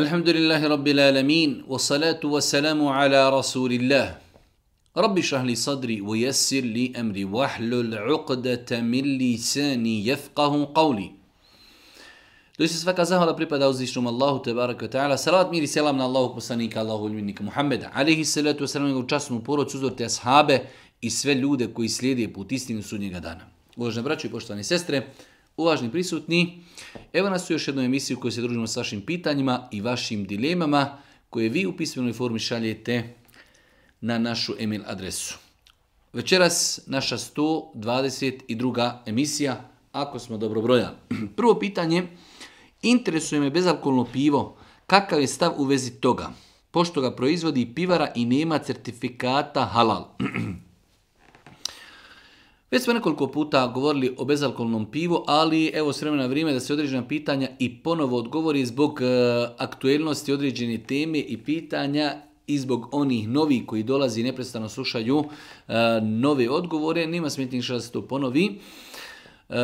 الحمد لله رب العالمين والصلاة والسلام على رسول الله رب اشرح لي صدري ويسر لي أمري واحلل عقدة من لساني يفقه قولي Doista svaka zahvala pripada uzvišnom Allahu te baraka ta'ala. Salavat mir i selam na Allahog poslanika, Allahu ilminika Muhammeda. Alihi salatu wasalam njegovu časnu porodcu, uzorte ashabe i sve ljude koji slijede put istinu sudnjega dana. Uložne braće i poštovane sestre, Uvažni prisutni, evo nas u još jednoj emisiju u kojoj se družimo s vašim pitanjima i vašim dilemama koje vi u pismenoj formi šaljete na našu email adresu. Večeras naša 122. emisija, ako smo dobro broja. Prvo pitanje, interesuje me bezalkoholno pivo, kakav je stav u vezi toga? Pošto ga proizvodi pivara i nema certifikata halal. Već smo nekoliko puta govorili o bezalkoholnom pivu, ali evo s vremena vrijeme da se određena pitanja i ponovo odgovori zbog aktualnosti e, aktuelnosti određene teme i pitanja i zbog onih novi koji dolazi i neprestano slušaju e, nove odgovore. Nema što da se to ponovi. E,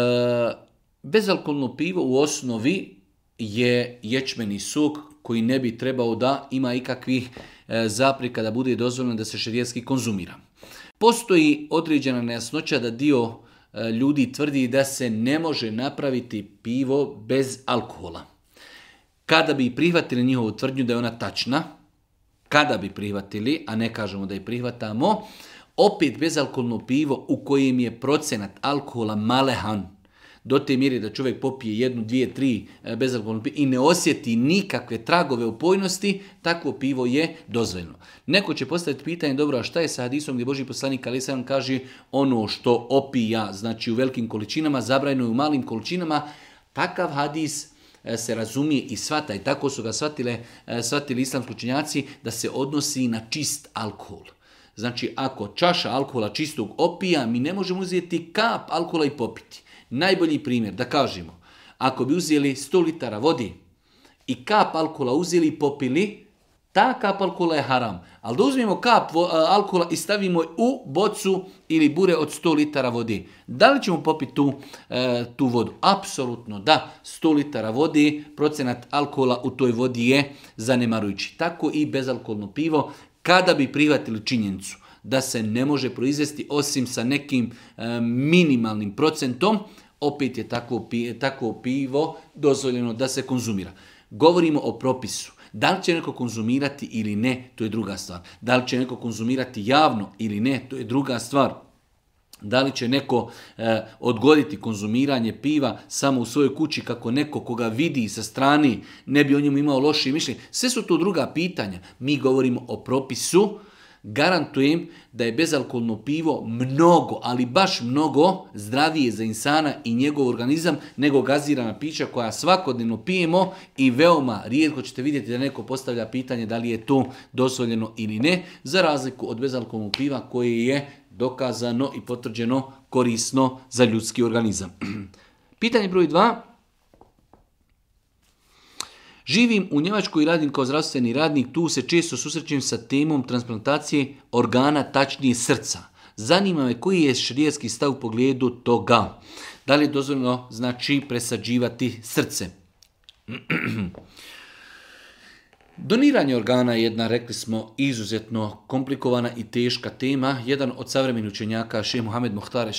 bezalkoholno pivo u osnovi je ječmeni suk koji ne bi trebao da ima ikakvih zaprika da bude dozvoljeno da se šerijetski konzumira. Postoji određena nejasnoća da dio e, ljudi tvrdi da se ne može napraviti pivo bez alkohola. Kada bi prihvatili njihovu tvrdnju da je ona tačna, kada bi prihvatili, a ne kažemo da je prihvatamo, opet bezalkoholno pivo u kojem je procenat alkohola malehan, do te mjere da čovjek popije jednu, dvije, tri e, bezalkoholno pivo i ne osjeti nikakve tragove opojnosti, takvo pivo je dozvoljno. Neko će postaviti pitanje, dobro, a šta je sa hadisom gdje Boži poslanik Ali kaže ono što opija, znači u velikim količinama, zabrajno je u malim količinama, takav hadis e, se razumije i svata i tako su ga shvatile, e, shvatili islamski učenjaci da se odnosi na čist alkohol. Znači, ako čaša alkohola čistog opija, mi ne možemo uzeti kap alkohola i popiti. Najbolji primjer, da kažemo, ako bi uzeli 100 litara vodi i kap alkula uzeli i popili, ta kap alkola je haram. Ali da uzmemo kap e, alkola i stavimo u bocu ili bure od 100 litara vodi. Da li ćemo popiti tu, e, tu vodu? Apsolutno da. 100 litara vodi, procenat alkohola u toj vodi je zanemarujući. Tako i bezalkoholno pivo kada bi prihvatili činjenicu da se ne može proizvesti osim sa nekim e, minimalnim procentom, opet je tako, tako pivo dozvoljeno da se konzumira. Govorimo o propisu. Da li će neko konzumirati ili ne, to je druga stvar. Da li će neko konzumirati javno ili ne, to je druga stvar. Da li će neko e, odgoditi konzumiranje piva samo u svojoj kući kako neko koga vidi sa strani ne bi o njemu imao loše mišljenje. Sve su to druga pitanja. Mi govorimo o propisu Garantujem da je bezalkoholno pivo mnogo, ali baš mnogo zdravije za insana i njegov organizam nego gazirana pića koja svakodnevno pijemo i veoma rijetko ćete vidjeti da neko postavlja pitanje da li je to dozvoljeno ili ne, za razliku od bezalkoholnog piva koje je dokazano i potvrđeno korisno za ljudski organizam. Pitanje broj dva. Živim u Njemačkoj i radim kao zdravstveni radnik, tu se često susrećem sa temom transplantacije organa, tačnije srca. Zanima me koji je šrijerski stav u pogledu toga. Da li je dozvoljno znači presađivati srce? Doniranje organa je jedna, rekli smo, izuzetno komplikovana i teška tema. Jedan od savremenih učenjaka, Šeh Mohamed Mohtare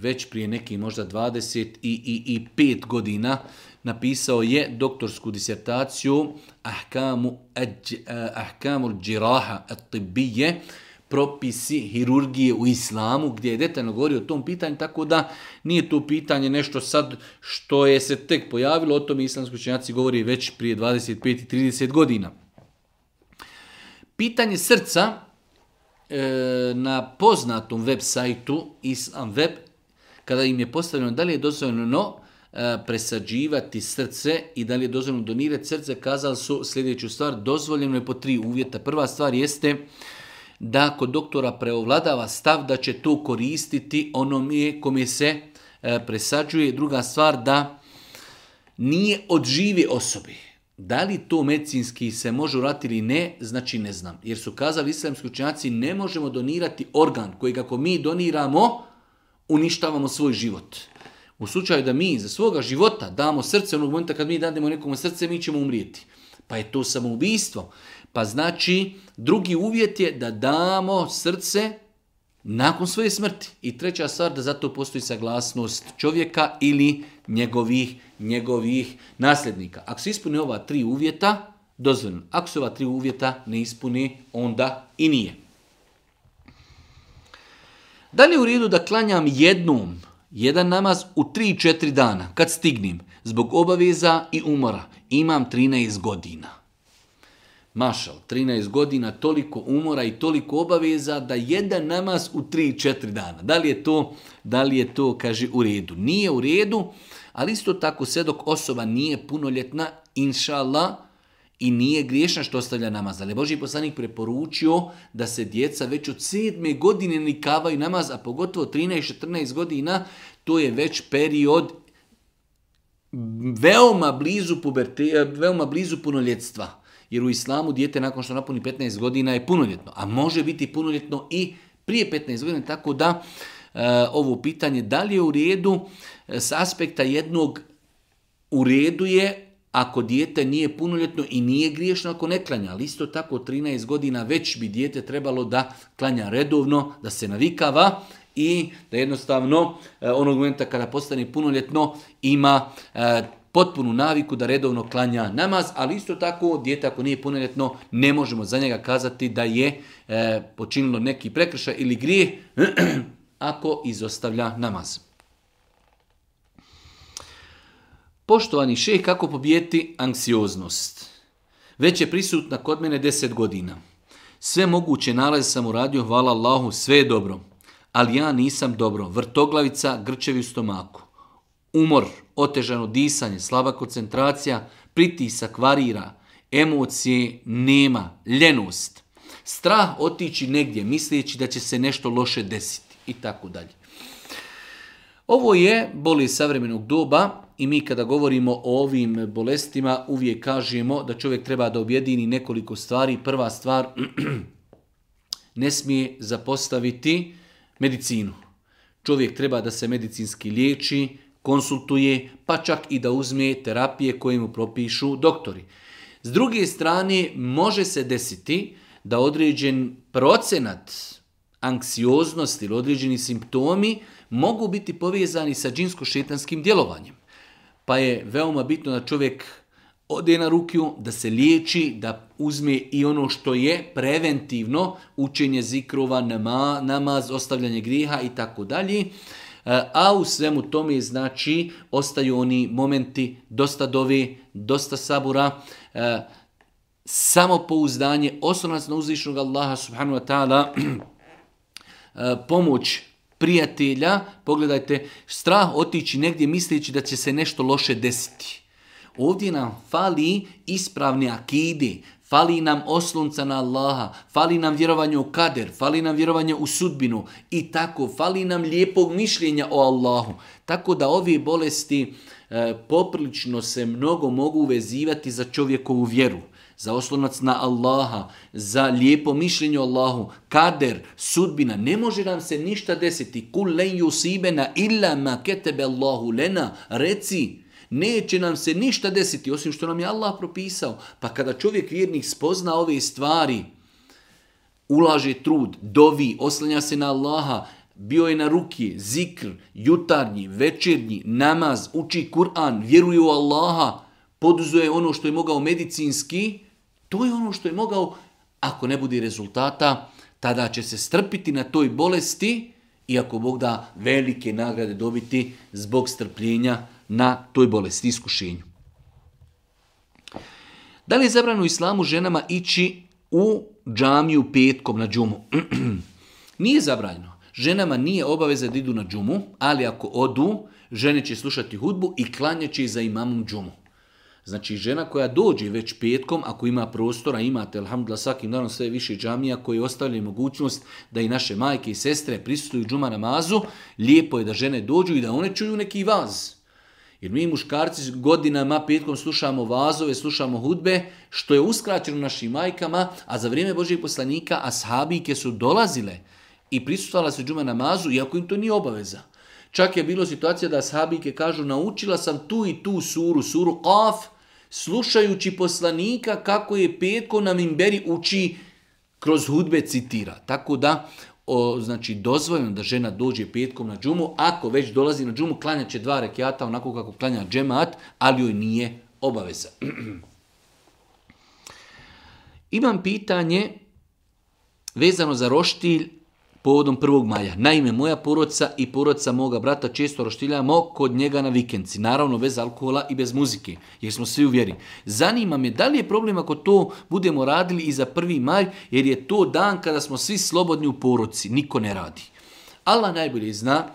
već prije neki možda 20 i 5 godina napisao je doktorsku disertaciju Ahkamu, eh, ahkamu džiraha at propisi hirurgije u islamu, gdje je detaljno govorio o tom pitanju, tako da nije to pitanje nešto sad što je se tek pojavilo, o tome islamski učenjaci govori već prije 25 i 30 godina. Pitanje srca eh, na poznatom web sajtu Islam Web, kada im je postavljeno da li je dozvoljeno E, presađivati srce i da li je dozvoljeno donirati srce, kazali su sljedeću stvar, dozvoljeno je po tri uvjeta. Prva stvar jeste da kod doktora preovladava stav da će to koristiti onome kome se e, presađuje. Druga stvar da nije od žive osobe. Da li to medicinski se može urati ili ne, znači ne znam. Jer su kazali islamski učenjaci ne možemo donirati organ koji ako mi doniramo uništavamo svoj život. U slučaju da mi za svoga života damo srce onog momenta kad mi dademo nekomu srce, mi ćemo umrijeti. Pa je to samoubistvo. Pa znači, drugi uvjet je da damo srce nakon svoje smrti. I treća stvar, da zato postoji saglasnost čovjeka ili njegovih, njegovih nasljednika. Ako se ispune ova tri uvjeta, dozvoljno. Ako se ova tri uvjeta ne ispuni, onda i nije. Da li je u redu da klanjam jednom jedan namaz u 3-4 dana, kad stignem, zbog obaveza i umora, imam 13 godina. Mašal, 13 godina, toliko umora i toliko obaveza da jedan namaz u 3-4 dana. Da li je to, da li je to, kaže, u redu? Nije u redu, ali isto tako sve dok osoba nije punoljetna, inša Allah, i nije griješna što ostavlja namaz. Ali Boži poslanik preporučio da se djeca već od sedme godine nikavaju namaz, a pogotovo 13-14 godina, to je već period veoma blizu, puberte, veoma blizu punoljetstva. Jer u islamu dijete nakon što napuni 15 godina je punoljetno, a može biti punoljetno i prije 15 godina, tako da e, ovo pitanje da li je u redu e, s aspekta jednog u redu je ako dijete nije punoljetno i nije griješno ako ne klanja, ali isto tako 13 godina već bi dijete trebalo da klanja redovno, da se navikava i da jednostavno e, onog momenta kada postane punoljetno ima e, potpunu naviku da redovno klanja namaz, ali isto tako dijete ako nije punoljetno ne možemo za njega kazati da je e, počinilo neki prekršaj ili grije ako izostavlja namaz. Poštovani šej kako pobijeti anksioznost? Već je prisutna kod mene deset godina. Sve moguće nalaze sam uradio, hvala Allahu, sve je dobro. Ali ja nisam dobro. Vrtoglavica, grčevi u stomaku. Umor, otežano disanje, slaba koncentracija, pritisak varira, emocije nema, ljenost. Strah otići negdje misleći da će se nešto loše desiti i tako dalje. Ovo je bolje savremenog doba i mi kada govorimo o ovim bolestima uvijek kažemo da čovjek treba da objedini nekoliko stvari. Prva stvar, ne smije zapostaviti medicinu. Čovjek treba da se medicinski liječi, konsultuje, pa čak i da uzme terapije koje mu propišu doktori. S druge strane, može se desiti da određen procenat anksioznosti ili određeni simptomi mogu biti povezani sa džinsko-šetanskim djelovanjem pa je veoma bitno da čovjek ode na rukiju, da se liječi, da uzme i ono što je preventivno, učenje zikrova, nama, namaz, ostavljanje griha i tako dalje. E, a u svemu tome znači ostaju oni momenti dosta dovi, dosta sabura, e, samopouzdanje, oslonac na uzvišnog Allaha subhanu wa ta'ala, e, pomoć prijatelja, pogledajte, strah otići negdje misleći da će se nešto loše desiti. Ovdje nam fali ispravni akidi, fali nam oslonca na Allaha, fali nam vjerovanje u kader, fali nam vjerovanje u sudbinu i tako, fali nam lijepog mišljenja o Allahu. Tako da ove bolesti e, poprilično se mnogo mogu vezivati za čovjekovu vjeru za oslonac na Allaha, za lijepo mišljenje Allahu, kader, sudbina, ne može nam se ništa desiti. Kul len yusibena illa ma ketebe Allahu lena, reci, neće nam se ništa desiti osim što nam je Allah propisao. Pa kada čovjek vjernik spozna ove stvari, ulaže trud, dovi, oslanja se na Allaha, bio je na ruki, zikr, jutarnji, večernji, namaz, uči Kur'an, vjeruje u Allaha, poduzuje ono što je mogao medicinski, to je ono što je mogao, ako ne bude rezultata, tada će se strpiti na toj bolesti i ako Bog da velike nagrade dobiti zbog strpljenja na toj bolesti, iskušenju. Da li je zabrano islamu ženama ići u džamiju petkom na džumu? nije zabranjeno. Ženama nije obaveza da idu na džumu, ali ako odu, žene će slušati hudbu i klanjaće za imamom džumu. Znači žena koja dođe već petkom, ako ima prostora, imate, alhamdulillah, svakim danom sve više džamija koji ostavljaju mogućnost da i naše majke i sestre prisutuju džuma namazu, lijepo je da žene dođu i da one čuju neki vaz. Jer mi muškarci godinama petkom slušamo vazove, slušamo hudbe, što je uskraćeno našim majkama, a za vrijeme Božih poslanika ashabike su dolazile i prisutala se džuma namazu, iako im to nije obaveza. Čak je bilo situacija da sahabike kažu naučila sam tu i tu suru, suru Qaf, slušajući poslanika kako je petko na mimberi uči kroz hudbe citira. Tako da, znači, dozvoljeno da žena dođe petkom na džumu, ako već dolazi na džumu, klanja će dva rekiata onako kako klanja džemat, ali joj nije obaveza. Imam pitanje vezano za roštilj povodom 1. maja. Naime, moja poroca i poroca moga brata često roštiljamo kod njega na vikendci. Naravno, bez alkohola i bez muzike, jer smo svi uvjeri. Zanima me da li je problem ako to budemo radili i za 1. maj, jer je to dan kada smo svi slobodni u poroci. Niko ne radi. Allah najbolje zna,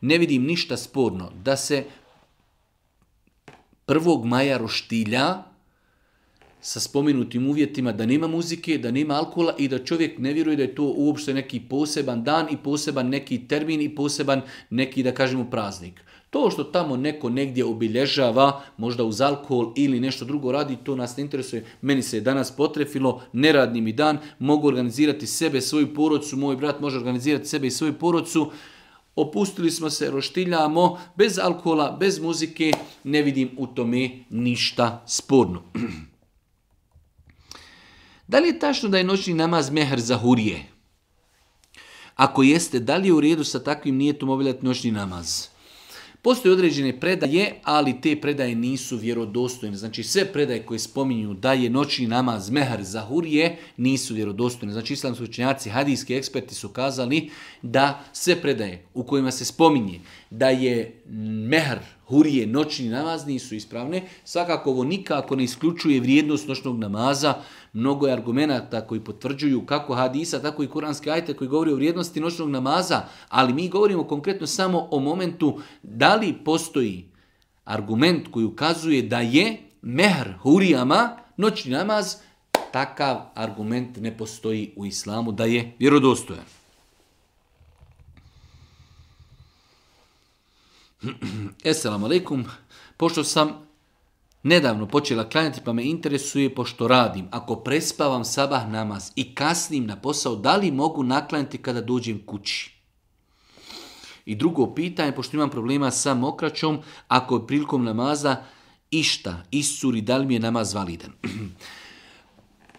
ne vidim ništa sporno da se 1. maja roštilja sa spomenutim uvjetima da nema muzike, da nema alkohola i da čovjek ne vjeruje da je to uopšte neki poseban dan i poseban neki termin i poseban neki, da kažemo, praznik. To što tamo neko negdje obilježava, možda uz alkohol ili nešto drugo radi, to nas ne interesuje. Meni se je danas potrefilo, neradni mi dan, mogu organizirati sebe, svoju porodcu, moj brat može organizirati sebe i svoju porodcu. Opustili smo se, roštiljamo, bez alkohola, bez muzike, ne vidim u tome ništa sporno. Da li je tačno da je noćni namaz mehr za hurije? Ako jeste, da li je u redu sa takvim nijetom obavljati noćni namaz? Postoje određene predaje, ali te predaje nisu vjerodostojne. Znači sve predaje koje spominju da je noćni namaz mehar hurije nisu vjerodostojne. Znači islamski učenjaci, hadijski eksperti su kazali da sve predaje u kojima se spominje da je mehar hurije noćni namaz nisu ispravne. Svakako ovo nikako ne isključuje vrijednost noćnog namaza mnogo je argumenata koji potvrđuju kako hadisa, tako i kuranske ajte koji govori o vrijednosti noćnog namaza, ali mi govorimo konkretno samo o momentu da li postoji argument koji ukazuje da je mehr hurijama, noćni namaz, takav argument ne postoji u islamu da je vjerodostojan. Esselamu alaikum, pošto sam nedavno počela klanjati pa me interesuje pošto radim. Ako prespavam sabah namaz i kasnim na posao, da li mogu naklanjati kada dođem kući? I drugo pitanje, pošto imam problema sa mokraćom, ako je prilikom namaza išta iscuri, da li mi je namaz validan?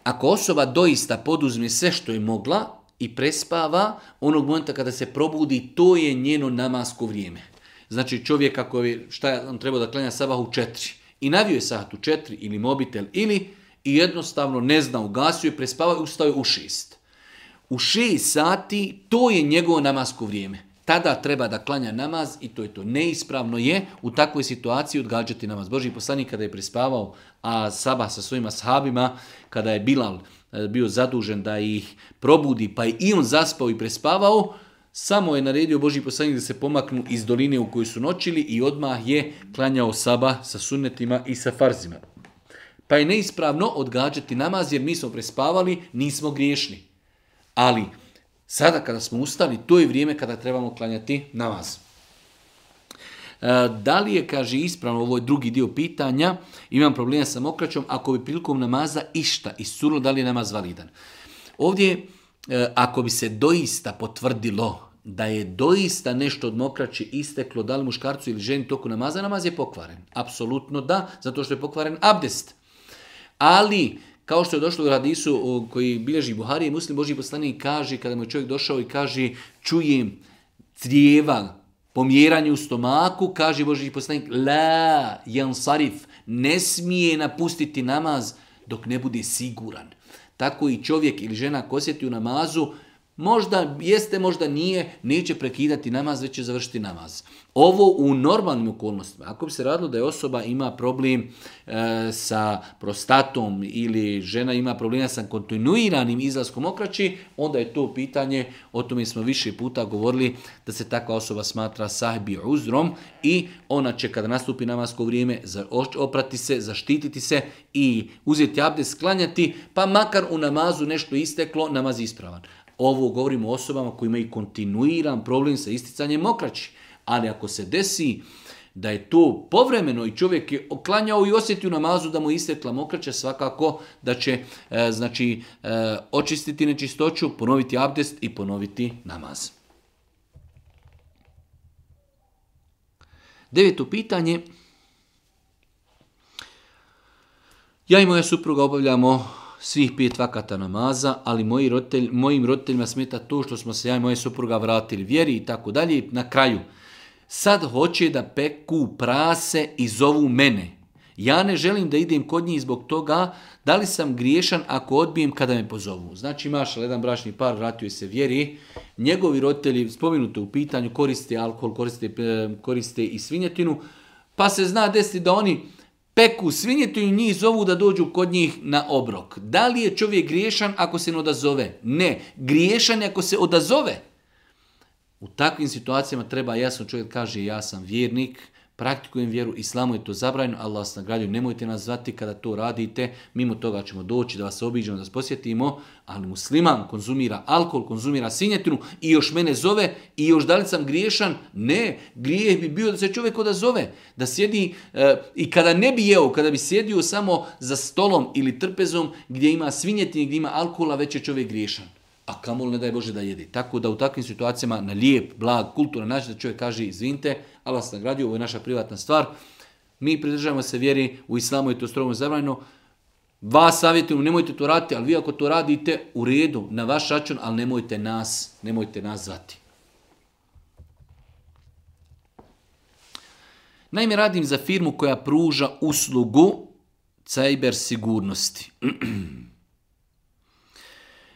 Ako osoba doista poduzme sve što je mogla i prespava, onog momenta kada se probudi, to je njeno namasko vrijeme. Znači čovjek ako je, šta on treba da klanja sabah u četiri, i navio je sat u četiri ili mobitel ili i jednostavno ne zna, ugasio je, prespavao i ustao je u šest. U šest sati to je njegovo namasko vrijeme. Tada treba da klanja namaz i to je to. Neispravno je u takvoj situaciji odgađati namaz. Boži poslanik kada je prespavao a Saba sa svojima sahabima, kada je Bilal e, bio zadužen da ih probudi, pa je i on zaspao i prespavao, samo je naredio Boži poslanik da se pomaknu iz doline u kojoj su noćili i odmah je klanjao saba sa sunnetima i sa farzima. Pa je neispravno odgađati namaz jer mi smo prespavali, nismo griješni. Ali sada kada smo ustali, to je vrijeme kada trebamo klanjati namaz. E, da li je, kaže ispravno, ovo je drugi dio pitanja, imam problema sa mokraćom, ako bi prilikom namaza išta iscurlo, da li je namaz validan? Ovdje E, ako bi se doista potvrdilo da je doista nešto od mokraće isteklo, da li muškarcu ili ženi toku namaza, namaz je pokvaren. Apsolutno da, zato što je pokvaren abdest. Ali, kao što je došlo u Radisu koji bilježi Buharije, muslim Boži poslanik kaže, kada mu je čovjek došao i kaže, čujem crijeva, pomjeranje u stomaku, kaže Boži poslanik, la jansarif, ne smije napustiti namaz dok ne bude siguran. Tako i čovjek ili žena kosjeti u namazu, Možda jeste, možda nije, neće prekidati namaz, već će završiti namaz. Ovo u normalnim okolnostima. Ako bi se radilo da je osoba ima problem e, sa prostatom ili žena ima problema sa kontinuiranim izlaskom okraći, onda je to pitanje, o tome smo više puta govorili, da se takva osoba smatra sahbi uzrom i ona će kada nastupi namasko vrijeme oprati se, zaštititi se i uzeti abdest, sklanjati, pa makar u namazu nešto isteklo, namaz ispravan. Ovo govorimo o osobama koji imaju kontinuiran problem sa isticanjem mokraći. Ali ako se desi da je to povremeno i čovjek je oklanjao i osjetio namazu da mu istekla mokraća, svakako da će e, znači, e, očistiti nečistoću, ponoviti abdest i ponoviti namaz. Deveto pitanje. Ja i moja supruga obavljamo svih pet vakata namaza, ali moji mojim roditeljima smeta to što smo se ja i moja supruga vratili vjeri i tako dalje. Na kraju, sad hoće da peku prase i zovu mene. Ja ne želim da idem kod njih zbog toga da li sam griješan ako odbijem kada me pozovu. Znači Mašal, jedan bračni par, vratio se vjeri, njegovi roditelji, spomenuto u pitanju, koriste alkohol, koriste, e, koriste i svinjetinu, pa se zna desiti da oni peku svinjetu i njih zovu da dođu kod njih na obrok. Da li je čovjek griješan ako se ne odazove? Ne, griješan je ako se odazove. U takvim situacijama treba jasno čovjek kaže ja sam vjernik, praktikujem vjeru, islamu je to zabranjeno, Allah vas nagradio, nemojte nas zvati kada to radite, mimo toga ćemo doći da vas obiđemo, da vas posjetimo, ali musliman konzumira alkohol, konzumira sinjetinu i još mene zove i još da li sam griješan? Ne, grijeh bi bio da se čovjek zove, da sjedi eh, i kada ne bi jeo, kada bi sjedio samo za stolom ili trpezom gdje ima svinjetine, gdje ima alkohola, već je čovjek griješan a kamol ne daj Bože da jedi. Tako da u takvim situacijama na lijep, blag, kulturan način da čovjek kaže izvinite, ali vas nagradio, ovo je naša privatna stvar. Mi pridržavamo se vjeri u islamu i to strogo zabranjeno. Vas savjetujem, nemojte to raditi, ali vi ako to radite u redu, na vaš račun, ali nemojte nas, nemojte nas zvati. Naime, radim za firmu koja pruža uslugu cyber sigurnosti.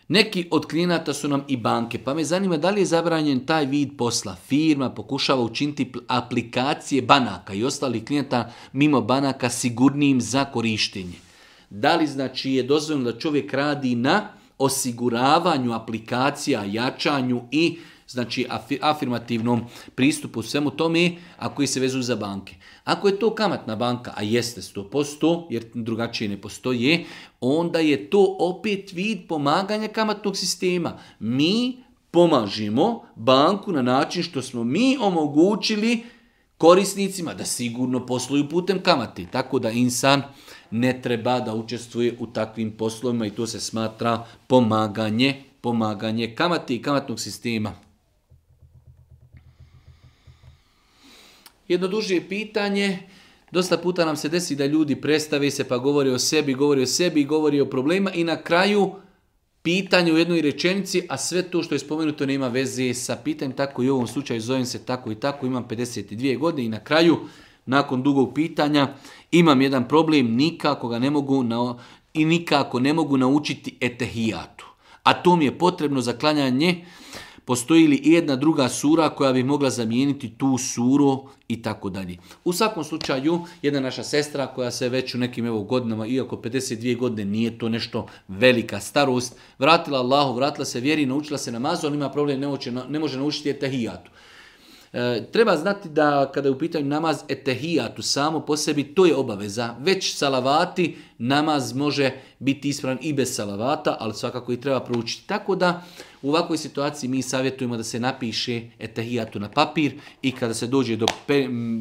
Neki od klijenata su nam i banke, pa me zanima da li je zabranjen taj vid posla. Firma pokušava učiniti aplikacije banaka i ostalih klijenata mimo banaka sigurnijim za korištenje. Da li znači je dozvoljeno da čovjek radi na osiguravanju aplikacija, jačanju i znači afirmativnom pristupu svemu tome, a koji se vezuju za banke. Ako je to kamatna banka, a jeste 100%, jer drugačije ne postoje, onda je to opet vid pomaganja kamatnog sistema. Mi pomažemo banku na način što smo mi omogućili korisnicima da sigurno posluju putem kamati. Tako da insan ne treba da učestvuje u takvim poslovima i to se smatra pomaganje, pomaganje kamati i kamatnog sistema. jedno pitanje. Dosta puta nam se desi da ljudi predstave se pa govori o sebi, govori o sebi, govori o problema i na kraju pitanje u jednoj rečenici, a sve to što je spomenuto nema veze sa pitanjem, tako i u ovom slučaju zovem se tako i tako, imam 52 godine i na kraju, nakon dugog pitanja, imam jedan problem, nikako ga ne mogu na, i nikako ne mogu naučiti etehijatu. A to mi je potrebno za klanjanje postoji li jedna druga sura koja bi mogla zamijeniti tu suru i tako dalje. U svakom slučaju, jedna naša sestra koja se već u nekim evo godinama, iako 52 godine nije to nešto velika starost, vratila Allahu, vratila se vjeri, naučila se namazu, on ima problem, ne, ne može naučiti etahijatu. E, treba znati da kada je u pitanju namaz etehijatu samo po sebi, to je obaveza. Već salavati namaz može biti ispravan i bez salavata, ali svakako i treba proučiti. Tako da u ovakvoj situaciji mi savjetujemo da se napiše etahijatu na papir i kada se dođe do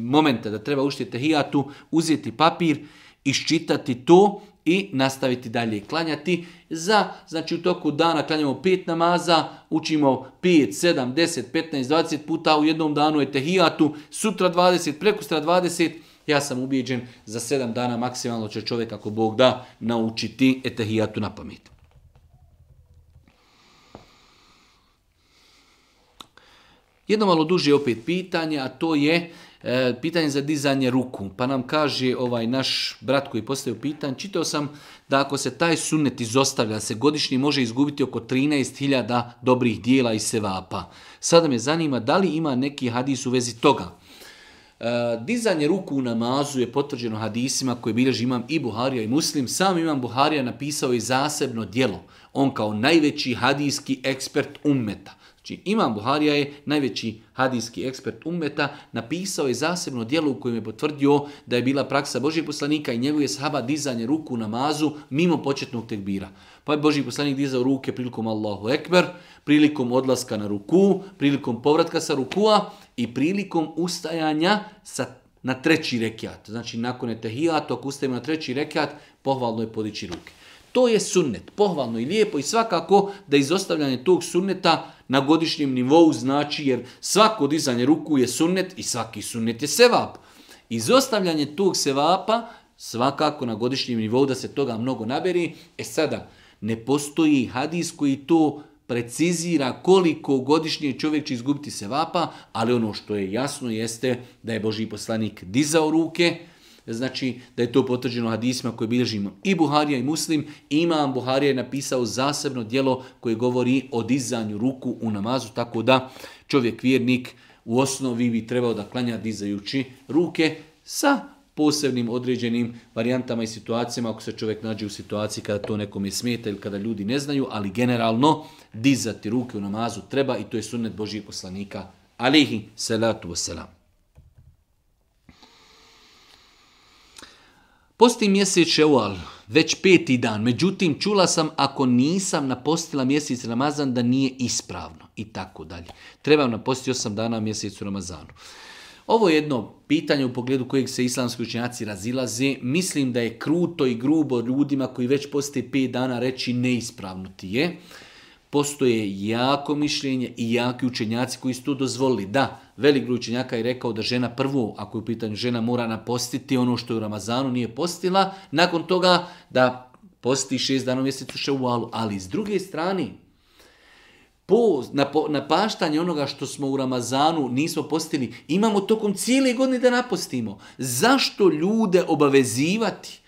momenta da treba uštiti etahijatu, uzeti papir, iščitati to i nastaviti dalje klanjati. Za, znači u toku dana klanjamo pet namaza, učimo 5, 7, 10, 15, 20 puta u jednom danu etahijatu, sutra 20, prekustra 20, ja sam ubijeđen za 7 dana maksimalno će čovjek ako Bog da naučiti etahijatu na pamet. Jedno malo duže opet pitanje, a to je e, pitanje za dizanje ruku. Pa nam kaže ovaj naš brat koji postavio pitanje, čitao sam da ako se taj sunnet izostavlja, se godišnji može izgubiti oko 13.000 dobrih dijela i sevapa. Sada me zanima da li ima neki hadis u vezi toga. E, dizanje ruku u namazu je potvrđeno hadisima koje bilježi imam i Buharija i Muslim. Sam imam Buharija napisao i zasebno djelo. On kao najveći hadijski ekspert ummeta. Znači, Imam Buharija je najveći hadijski ekspert ummeta, napisao je zasebno djelo u kojem je potvrdio da je bila praksa Božih poslanika i njegove sahaba dizanje ruku na namazu mimo početnog tekbira. Pa je Božih poslanik dizao ruke prilikom Allahu Ekber, prilikom odlaska na ruku, prilikom povratka sa rukua i prilikom ustajanja sa na treći rekiat. Znači, nakon to ako ustajemo na treći rekiat, pohvalno je podići ruke. To je sunnet, pohvalno i lijepo i svakako da izostavljanje tog sunneta na godišnjem nivou znači jer svako dizanje ruku je sunnet i svaki sunnet je sevap. Izostavljanje tog sevapa svakako na godišnjem nivou da se toga mnogo naberi. E sada, ne postoji hadis koji to precizira koliko godišnje čovjek će izgubiti sevapa, ali ono što je jasno jeste da je Boži poslanik dizao ruke, znači da je to potvrđeno hadisma koje bilježimo i Buharija i Muslim. Imam Buharija je napisao zasebno dijelo koje govori o dizanju ruku u namazu, tako da čovjek vjernik u osnovi bi trebao da klanja dizajući ruke sa posebnim određenim varijantama i situacijama ako se čovjek nađe u situaciji kada to nekome smeta ili kada ljudi ne znaju, ali generalno dizati ruke u namazu treba i to je sunnet Božijeg poslanika alihi salatu wasalam. Posti mjesec Ševal, već peti dan, međutim čula sam ako nisam napostila mjesec Ramazan da nije ispravno i tako dalje. Trebam napostiti osam dana mjesecu Ramazanu. Ovo je jedno pitanje u pogledu kojeg se islamski učenjaci razilaze. Mislim da je kruto i grubo ljudima koji već postoje pet dana reći neispravno ti je. Postoje jako mišljenje i jaki učenjaci koji su to dozvolili. Da, velik broj učenjaka je rekao da žena prvo, ako je u pitanju žena, mora napostiti ono što je u Ramazanu nije postila, nakon toga da posti šest dana u mjesecu ševalu. Ali s druge strane, po, napaštanje onoga što smo u Ramazanu nismo postili, imamo tokom cijele godine da napostimo. Zašto ljude obavezivati?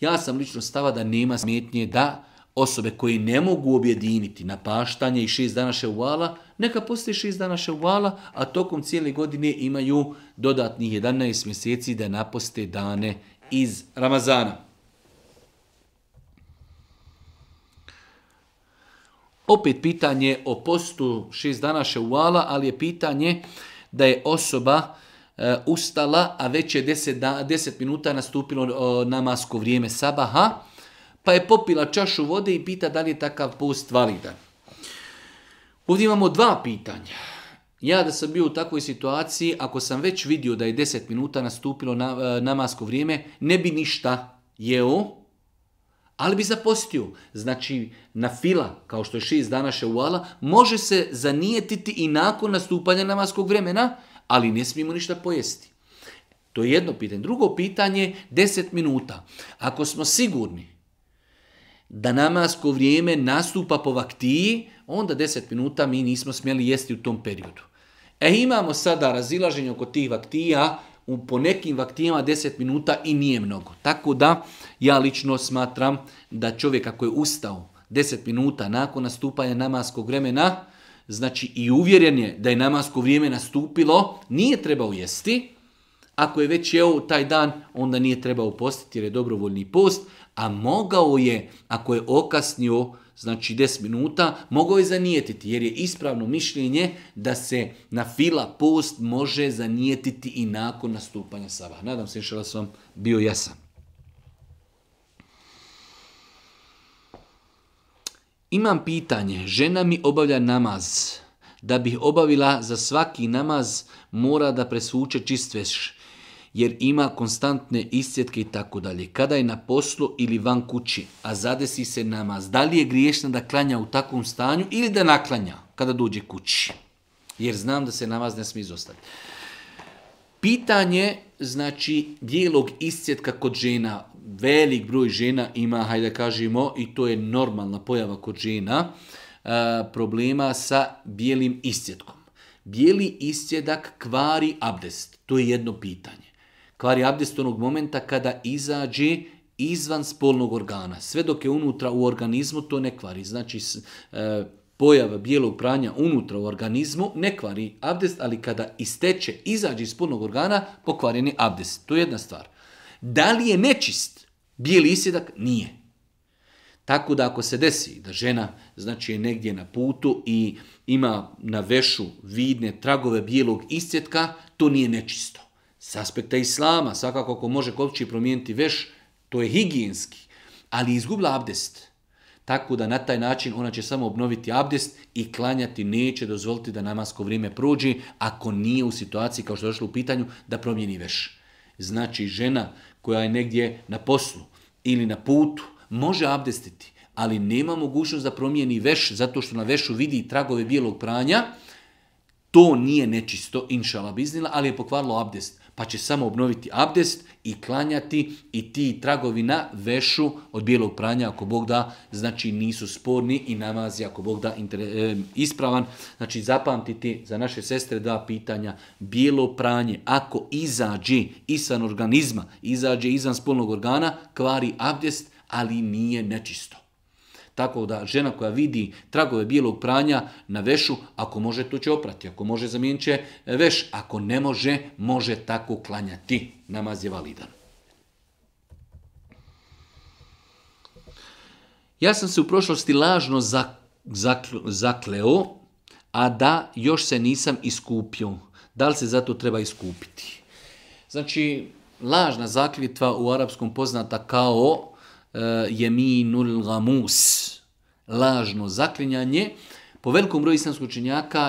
Ja sam lično stava da nema smetnje da osobe koje ne mogu objediniti napaštanje i šest dana ševala, neka postoji šest dana ševala, a tokom cijele godine imaju dodatnih 11 mjeseci da naposte dane iz Ramazana. Opet pitanje o postu šest dana ševala, ali je pitanje da je osoba e, ustala, a već je 10, 10 minuta nastupilo namasko vrijeme sabaha, pa je popila čašu vode i pita da li je takav post validan. Ovdje imamo dva pitanja. Ja da sam bio u takvoj situaciji, ako sam već vidio da je 10 minuta nastupilo e, namasko vrijeme, ne bi ništa jeo, ali bi zapostio. Znači, na fila, kao što je šest dana ševala, može se zanijetiti i nakon nastupanja namaskog vremena, ali ne smijemo ništa pojesti. To je jedno pitanje. Drugo pitanje, 10 minuta. Ako smo sigurni da namasko vrijeme nastupa po vaktiji, onda 10 minuta mi nismo smjeli jesti u tom periodu. E imamo sada razilaženje oko tih vaktija, u, ponekim vaktijama 10 minuta i nije mnogo. Tako da ja lično smatram da čovjek ako je ustao 10 minuta nakon nastupanja namaskog vremena, znači i uvjeren je da je namasko vrijeme nastupilo, nije trebao jesti, ako je već jeo taj dan, onda nije trebao postiti jer je dobrovoljni post, a mogao je, ako je okasnio znači 10 minuta, mogao je zanijetiti jer je ispravno mišljenje da se na fila post može zanijetiti i nakon nastupanja sava. Nadam se što da sam bio jasan. Imam pitanje, žena mi obavlja namaz. Da bih obavila za svaki namaz mora da presvuče čistveš jer ima konstantne isjetke i tako dalje. Kada je na poslu ili van kući, a zadesi se namaz, da li je griješna da klanja u takvom stanju ili da naklanja kada dođe kući? Jer znam da se namaz ne smije izostaviti. Pitanje, znači, bijelog iscjetka kod žena. Velik broj žena ima, hajde kažemo, i to je normalna pojava kod žena, problema sa bijelim iscjetkom. Bijeli iscjedak kvari abdest. To je jedno pitanje. Kvari abdest onog momenta kada izađe izvan spolnog organa. Sve dok je unutra u organizmu to ne kvari. Znači, e, pojava bijelog pranja unutra u organizmu ne kvari abdest, ali kada isteče, izađe iz spolnog organa, pokvarjen je abdest. To je jedna stvar. Da li je nečist bijeli isjedak? Nije. Tako da ako se desi da žena znači je negdje na putu i ima na vešu vidne tragove bijelog isjetka, to nije nečisto. S aspekta islama, svakako ako može kopći promijeniti veš, to je higijenski. Ali izgubila abdest. Tako da na taj način ona će samo obnoviti abdest i klanjati neće dozvoliti da namasko vrijeme prođe ako nije u situaciji, kao što je došlo u pitanju, da promijeni veš. Znači žena koja je negdje na poslu ili na putu može abdestiti, ali nema mogućnost da promijeni veš zato što na vešu vidi tragove bijelog pranja, to nije nečisto, inšala biznila, ali je pokvarilo abdest pa će samo obnoviti abdest i klanjati i ti tragovi na vešu od bijelog pranja, ako Bog da, znači nisu sporni i namazi, ako Bog da, ispravan. Znači zapamtiti za naše sestre dva pitanja. Bijelo pranje, ako izađe izvan organizma, izađe izvan spolnog organa, kvari abdest, ali nije nečisto. Tako da žena koja vidi tragove bijelog pranja na vešu, ako može to će oprati, ako može zamijenit će e, veš, ako ne može, može tako klanjati. Namaz je validan. Ja sam se u prošlosti lažno zakleo, a da još se nisam iskupio. Da li se zato treba iskupiti? Znači, lažna zakljetva u arapskom poznata kao e, jeminul gamus lažno zaklinjanje, po velikom broju islamskog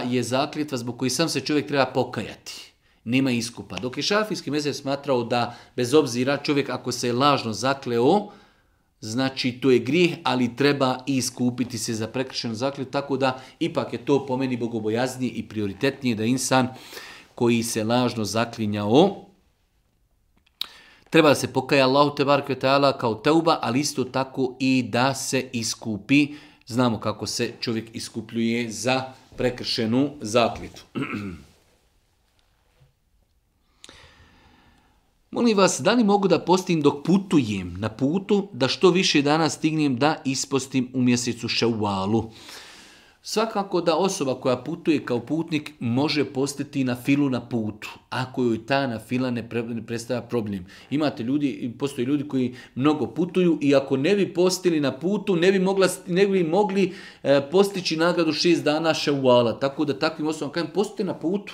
je zakljetva zbog koji sam se čovjek treba pokajati. Nema iskupa. Dok je šafijski mezer smatrao da bez obzira čovjek ako se je lažno zakleo, znači to je grijeh, ali treba iskupiti se za prekrišenu zakljetvu, tako da ipak je to po meni bogobojaznije i prioritetnije da insan koji se lažno zaklinjao, treba da se pokaja Allahu te ala kao teuba, ali isto tako i da se iskupi Znamo kako se čovjek iskupljuje za prekršenu zakljetu. Molim vas, da li mogu da postim dok putujem na putu, da što više dana stignem da ispostim u mjesecu ševalu? Svakako da osoba koja putuje kao putnik može postiti na filu na putu, ako joj ta na fila ne predstavlja problem. Imate ljudi, postoje ljudi koji mnogo putuju i ako ne bi postili na putu, ne bi, mogla, ne bi mogli e, postići nagradu šest dana šauala. Tako da takvim osobama kažem, postite na putu.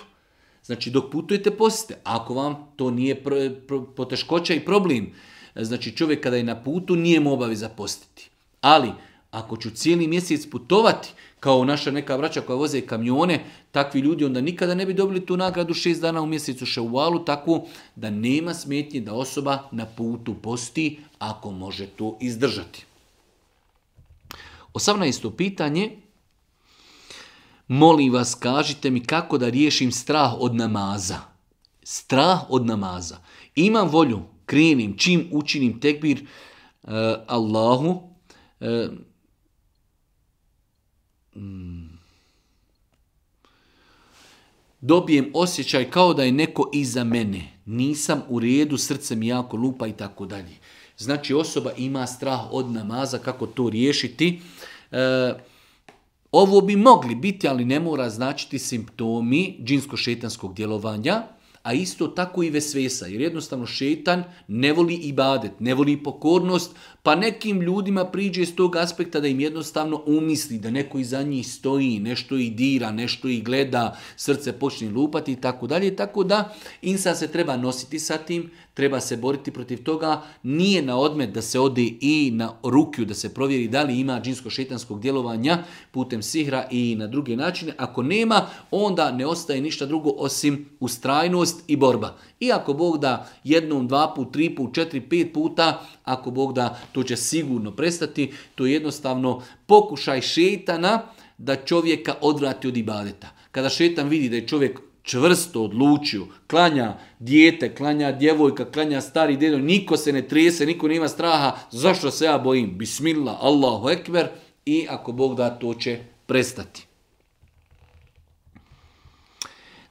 Znači dok putujete postite. Ako vam to nije poteškoća i problem, e, znači čovjek kada je na putu nije mu obaveza postiti. Ali ako ću cijeli mjesec putovati, kao naša neka vraća koja voze kamione, takvi ljudi onda nikada ne bi dobili tu nagradu šest dana u mjesecu ševalu, tako da nema smetnji da osoba na putu posti ako može to izdržati. isto pitanje. Molim vas, kažite mi kako da riješim strah od namaza. Strah od namaza. Imam volju, krenim, čim učinim tekbir eh, Allahu, eh, dobijem osjećaj kao da je neko iza mene. Nisam u redu, srce mi jako lupa i tako dalje. Znači osoba ima strah od namaza, kako to riješiti. E, ovo bi mogli biti, ali ne mora značiti simptomi džinsko-šetanskog djelovanja a isto tako i vesvesa, jer jednostavno šetan ne voli i badet, ne voli pokornost, pa nekim ljudima priđe iz tog aspekta da im jednostavno umisli da neko iza njih stoji, nešto i dira, nešto i gleda, srce počne lupati i tako dalje, tako da insa se treba nositi sa tim, treba se boriti protiv toga, nije na odmet da se ode i na rukju, da se provjeri da li ima džinsko šetanskog djelovanja putem sihra i na druge načine, ako nema, onda ne ostaje ništa drugo osim ustrajnost i borba. I ako Bog da jednom, dva put, tri put, četiri, pet puta, ako Bog da, to će sigurno prestati. To je jednostavno pokušaj šetana da čovjeka odvrati od ibadeta. Kada šetan vidi da je čovjek čvrsto odlučio, klanja dijete, klanja djevojka, klanja stari dedo, niko se ne trese, niko nema straha, zašto se ja bojim? Bismillah, Allahu Ekber i ako Bog da, to će prestati.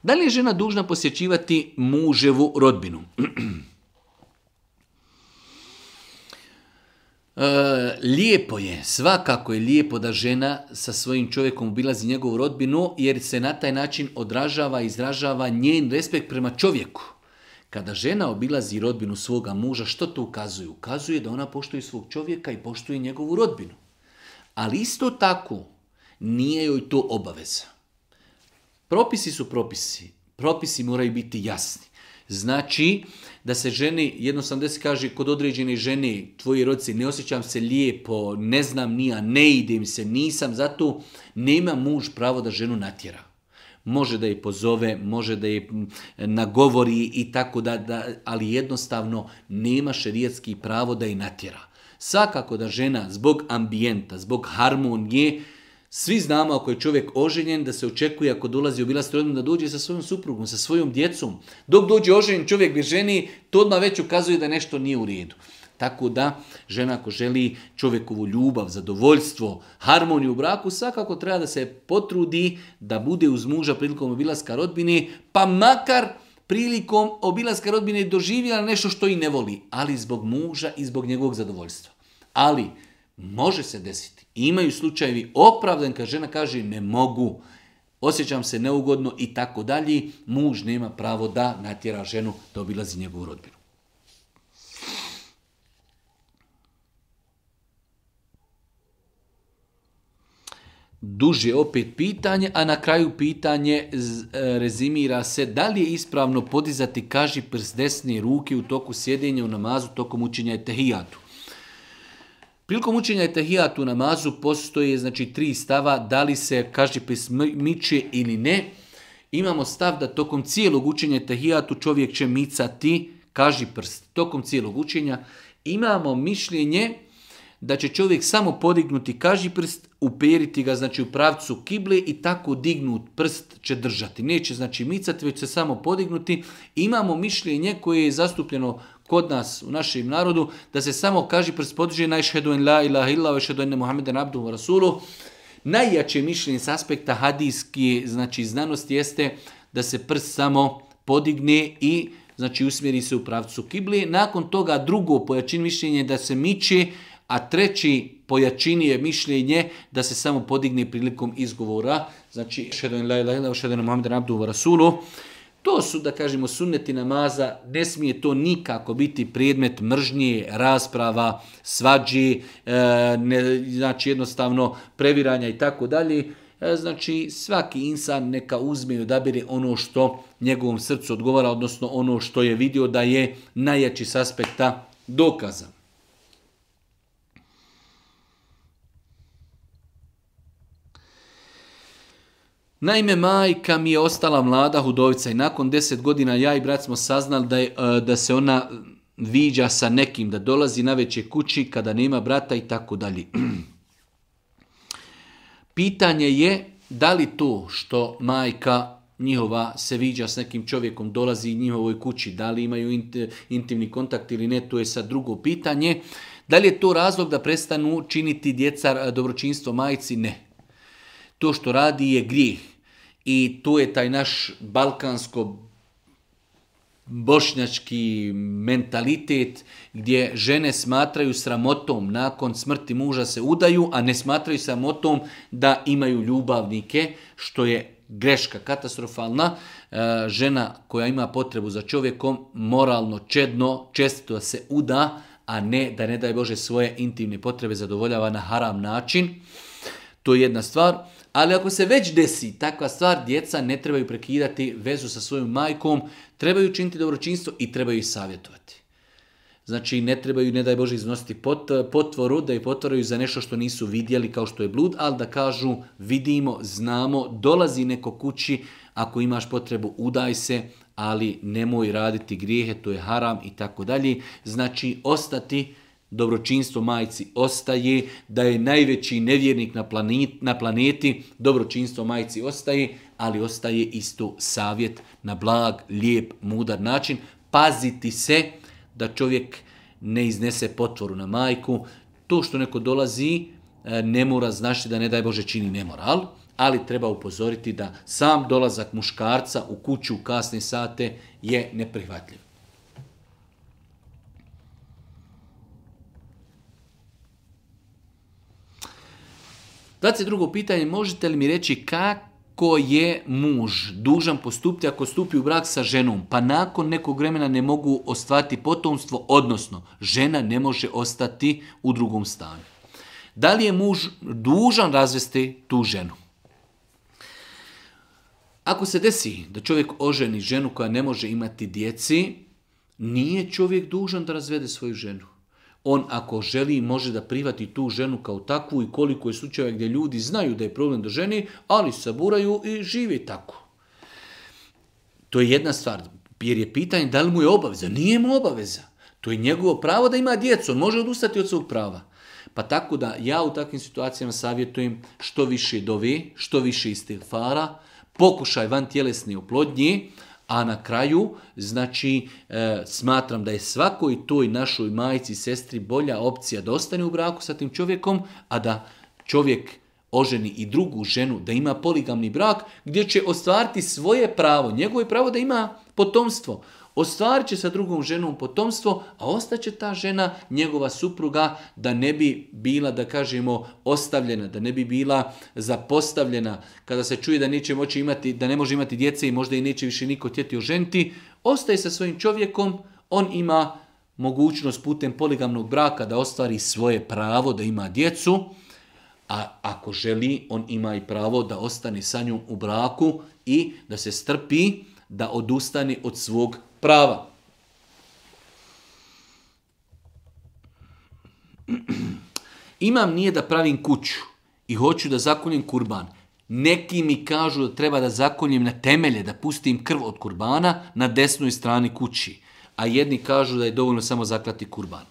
Da li je žena dužna posjećivati muževu rodbinu? E, lijepo je, svakako je lijepo da žena sa svojim čovjekom obilazi njegovu rodbinu jer se na taj način odražava i izražava njen respekt prema čovjeku. Kada žena obilazi rodbinu svoga muža, što to ukazuje? Ukazuje da ona poštuje svog čovjeka i poštuje njegovu rodbinu. Ali isto tako nije joj to obaveza. Propisi su propisi. Propisi moraju biti jasni. Znači, da se ženi, jedno sam se kaže kod određene žene, tvoji rodci, ne osjećam se lijepo, ne znam nija, ne idem se, nisam, zato nema muž pravo da ženu natjera. Može da je pozove, može da je nagovori i tako da, da ali jednostavno nema šerijetski pravo da je natjera. Svakako da žena zbog ambijenta, zbog harmonije, svi znamo ako je čovjek oženjen da se očekuje ako dolazi u bilast da dođe sa svojom suprugom, sa svojom djecom. Dok dođe oženjen čovjek bi ženi, to odmah već ukazuje da nešto nije u redu. Tako da žena ako želi čovjekovu ljubav, zadovoljstvo, harmoniju u braku, svakako treba da se potrudi da bude uz muža prilikom obilaska rodbine, pa makar prilikom obilaska rodbine doživjela nešto što i ne voli, ali zbog muža i zbog njegovog zadovoljstva. Ali može se desiti imaju slučajevi opravdan kad žena kaže ne mogu, osjećam se neugodno i tako dalje, muž nema pravo da natjera ženu da obilazi njegovu rodbinu. duže opet pitanje, a na kraju pitanje e, rezimira se da li je ispravno podizati kaži prst desne ruke u toku sjedenja u namazu tokom učenja tehijatu. Prilikom učenja tahijatu na namazu postoje znači tri stava, da li se kažipis miče ili ne. Imamo stav da tokom cijelog učenja tahijatu čovjek će micati kaži prst. Tokom cijelog učenja imamo mišljenje da će čovjek samo podignuti kaži prst, uperiti ga znači u pravcu kible i tako dignut prst će držati. Neće znači micati, već se samo podignuti. Imamo mišljenje koje je zastupljeno kod nas, u našem narodu, da se samo kaže prst podiže na išhedu en la ilaha illa, išhedu Muhammeden abdu rasulu. Najjače mišljenje s aspekta hadijski, znači znanosti, jeste da se prst samo podigne i znači usmjeri se u pravcu kibli. Nakon toga drugo pojačin mišljenje da se miči, a treći pojačini je mišljenje da se samo podigne prilikom izgovora. Znači, šedon la ilaha illa, šedon Muhammeden abdu rasulu. To su, da kažemo, sunneti namaza, ne smije to nikako biti predmet mržnje, rasprava, svađi, e, ne, znači jednostavno previranja i tako dalje. E, znači svaki insan neka uzme i odabire ono što njegovom srcu odgovara, odnosno ono što je vidio da je najjači s aspekta dokaza. Naime, majka mi je ostala mlada hudovica i nakon deset godina ja i brat smo saznali da, e, da se ona viđa sa nekim, da dolazi na veće kući kada nema brata i tako dalje. Pitanje je da li to što majka njihova se viđa s nekim čovjekom, dolazi njihovoj kući, da li imaju intimni kontakt ili ne, to je sad drugo pitanje. Da li je to razlog da prestanu činiti djeca e, dobročinstvo majci? Ne to što radi je grijeh. I to je taj naš balkansko bošnjački mentalitet gdje žene smatraju sramotom nakon smrti muža se udaju, a ne smatraju sramotom da imaju ljubavnike, što je greška katastrofalna. E, žena koja ima potrebu za čovjekom moralno, čedno, čestito da se uda, a ne da ne daje Bože svoje intimne potrebe zadovoljava na haram način. To je jedna stvar. Ali ako se već desi takva stvar, djeca ne trebaju prekidati vezu sa svojom majkom, trebaju činiti dobročinstvo i trebaju ih savjetovati. Znači, ne trebaju, ne daj Bože, iznositi pot, potvoru, da ih potvoraju za nešto što nisu vidjeli kao što je blud, ali da kažu vidimo, znamo, dolazi neko kući, ako imaš potrebu, udaj se, ali nemoj raditi grijehe, to je haram i tako dalje. Znači, ostati dobročinstvo majci ostaje, da je najveći nevjernik na, na planeti, dobročinstvo majci ostaje, ali ostaje isto savjet na blag, lijep, mudar način. Paziti se da čovjek ne iznese potvoru na majku. To što neko dolazi e, ne mora znašti da ne daj Bože čini nemoral, ali treba upozoriti da sam dolazak muškarca u kuću u kasne sate je neprihvatljiv. drugo pitanje, možete li mi reći kako je muž dužan postupiti ako stupi u brak sa ženom, pa nakon nekog vremena ne mogu ostvati potomstvo, odnosno žena ne može ostati u drugom stanju. Da li je muž dužan razvesti tu ženu? Ako se desi da čovjek oženi ženu koja ne može imati djeci, nije čovjek dužan da razvede svoju ženu on ako želi može da privati tu ženu kao takvu i koliko je slučajeva gdje ljudi znaju da je problem do ženi, ali saburaju i žive tako. To je jedna stvar, jer je pitanje da li mu je obaveza. Nije mu obaveza. To je njegovo pravo da ima djecu, on može odustati od svog prava. Pa tako da ja u takvim situacijama savjetujem što više dovi, što više fara, pokušaj van tjelesne oplodnje, a na kraju, znači, e, smatram da je svakoj toj našoj i sestri bolja opcija da ostane u braku sa tim čovjekom, a da čovjek oženi i drugu ženu, da ima poligamni brak, gdje će ostvariti svoje pravo, njegovo pravo da ima potomstvo ostvarit će sa drugom ženom potomstvo, a ostaće ta žena, njegova supruga, da ne bi bila, da kažemo, ostavljena, da ne bi bila zapostavljena, kada se čuje da neće moći imati, da ne može imati djece i možda i neće više niko tjeti ženti, ostaje sa svojim čovjekom, on ima mogućnost putem poligamnog braka da ostvari svoje pravo da ima djecu, a ako želi, on ima i pravo da ostane sa njom u braku i da se strpi da odustane od svog prava. Imam nije da pravim kuću i hoću da zakonjem kurban. Neki mi kažu da treba da zakonjem na temelje, da pustim krv od kurbana na desnoj strani kući. A jedni kažu da je dovoljno samo zaklati kurban.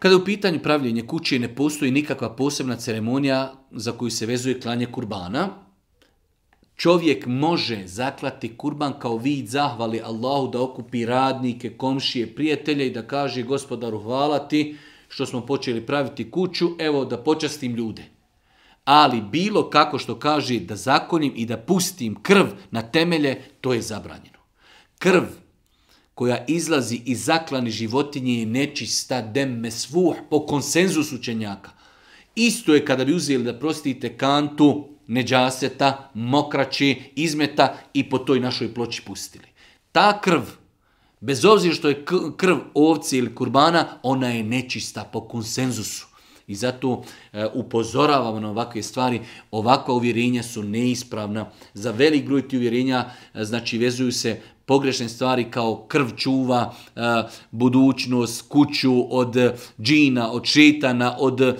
Kada u pitanju pravljenje kuće ne postoji nikakva posebna ceremonija za koju se vezuje klanje kurbana, Čovjek može zaklati kurban kao vid zahvali Allahu da okupi radnike, komšije, prijatelje i da kaže gospodaru hvala ti što smo počeli praviti kuću, evo da počastim ljude. Ali bilo kako što kaže da zakonim i da pustim krv na temelje, to je zabranjeno. Krv koja izlazi iz zaklani životinje je nečista dem mesvuh po konsenzusu učenjaka. Isto je kada bi uzeli da prostite kantu neđaseta, mokraći, izmeta i po toj našoj ploči pustili. Ta krv, bez obzira što je krv ovci ili kurbana, ona je nečista po konsenzusu. I zato e, upozoravamo na ovakve stvari. Ovakva uvjerenja su neispravna. Za velik broj ti uvjerenja e, znači vezuju se pogrešne stvari kao krv čuva e, budućnost, kuću od džina, od šetana, od e,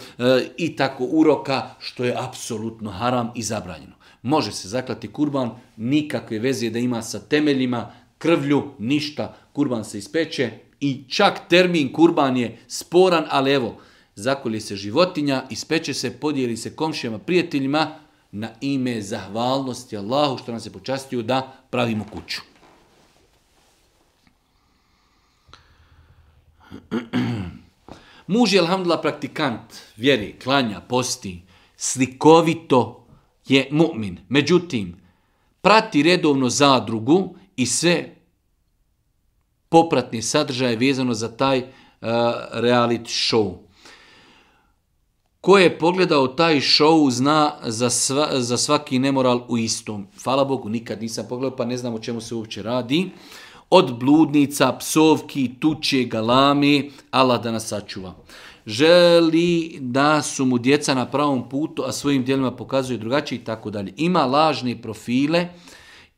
i tako uroka, što je apsolutno haram i zabranjeno. Može se zaklati kurban, nikakve veze da ima sa temeljima, krvlju, ništa. Kurban se ispeče i čak termin kurban je sporan, ali evo, zakolje se životinja, ispeče se, podijeli se komšijama, prijateljima, na ime zahvalnosti Allahu što nas je počastio da pravimo kuću. Muž je, alhamdulillah, praktikant, vjeri, klanja, posti, slikovito je mu'min. Međutim, prati redovno zadrugu i sve popratni sadržaje vezano za taj uh, reality show. Ko je pogledao taj show zna za, za svaki nemoral u istom. Hvala Bogu, nikad nisam pogledao pa ne znam o čemu se uopće radi od bludnica, psovki, tuče, galami, ala da nas sačuva. Želi da su mu djeca na pravom putu, a svojim djelima pokazuje drugačije i tako dalje. Ima lažne profile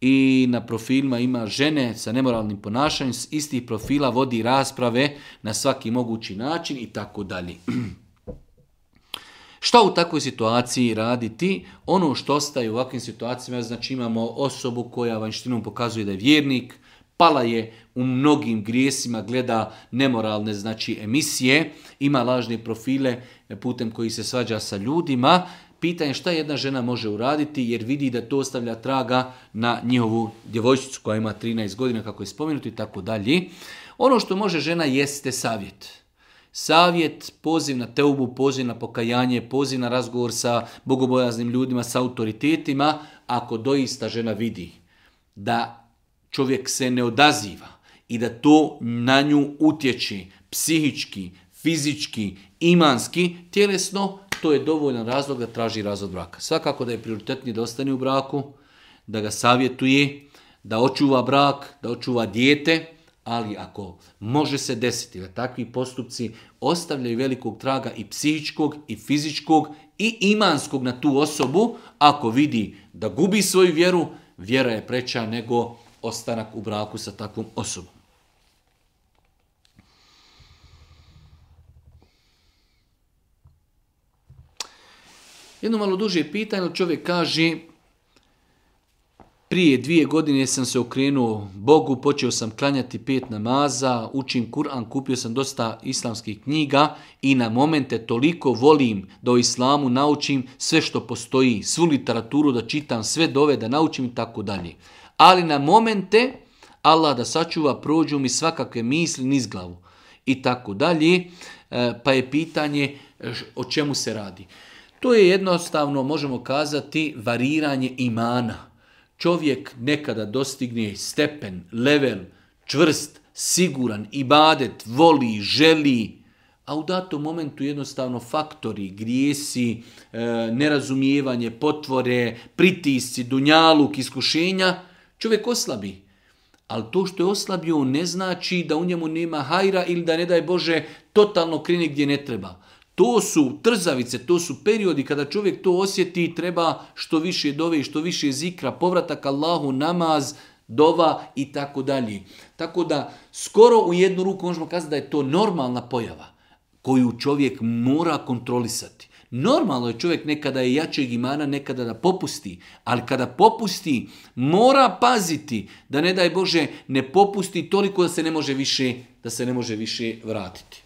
i na profilima ima žene sa nemoralnim ponašanjem, s istih profila vodi rasprave na svaki mogući način i tako dalje. Šta u takvoj situaciji raditi? Ono što ostaje u ovakvim situacijama, znači imamo osobu koja vanštinom pokazuje da je vjernik, pala je u mnogim grijesima, gleda nemoralne znači emisije, ima lažne profile putem koji se svađa sa ljudima. Pitanje šta jedna žena može uraditi jer vidi da to ostavlja traga na njihovu djevojčicu koja ima 13 godina kako je spomenuto i tako dalje. Ono što može žena jeste savjet. Savjet, poziv na teubu, poziv na pokajanje, poziv na razgovor sa bogobojaznim ljudima, sa autoritetima, ako doista žena vidi da čovjek se ne odaziva i da to na nju utječe psihički, fizički, imanski, tjelesno, to je dovoljan razlog da traži razvod braka. Svakako da je prioritetni da ostane u braku, da ga savjetuje, da očuva brak, da očuva dijete, ali ako može se desiti da takvi postupci ostavljaju velikog traga i psihičkog i fizičkog i imanskog na tu osobu, ako vidi da gubi svoju vjeru, vjera je preća nego ostanak u braku sa takvom osobom. Jedno malo duže pitanje, čovjek kaže prije dvije godine sam se okrenuo Bogu, počeo sam klanjati pet namaza, učim Kur'an, kupio sam dosta islamskih knjiga i na momente toliko volim da o islamu naučim sve što postoji, svu literaturu da čitam, sve dove da naučim i tako dalje ali na momente Allah da sačuva prođu mi svakakve misli niz glavu i tako dalje, e, pa je pitanje e, o čemu se radi. To je jednostavno, možemo kazati, variranje imana. Čovjek nekada dostigne stepen, level, čvrst, siguran, ibadet, voli, želi, a u datom momentu jednostavno faktori, grijesi, e, nerazumijevanje, potvore, pritisci, dunjaluk, iskušenja – Čovjek oslabi. Ali to što je oslabio ne znači da u njemu nema hajra ili da ne daj Bože totalno krene gdje ne treba. To su trzavice, to su periodi kada čovjek to osjeti i treba što više dove i što više zikra, povratak Allahu, namaz, dova i tako dalje. Tako da skoro u jednu ruku možemo kazati da je to normalna pojava koju čovjek mora kontrolisati. Normalno je čovjek nekada je jačeg imana, nekada da popusti, ali kada popusti mora paziti da ne daj Bože ne popusti toliko da se ne može više, da se ne može više vratiti.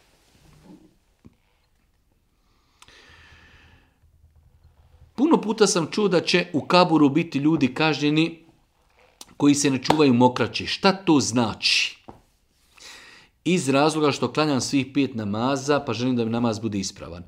Puno puta sam čuo da će u kaburu biti ljudi kažnjeni koji se ne čuvaju mokraće. Šta to znači? Iz razloga što klanjam svih pet namaza, pa želim da mi namaz bude ispravan.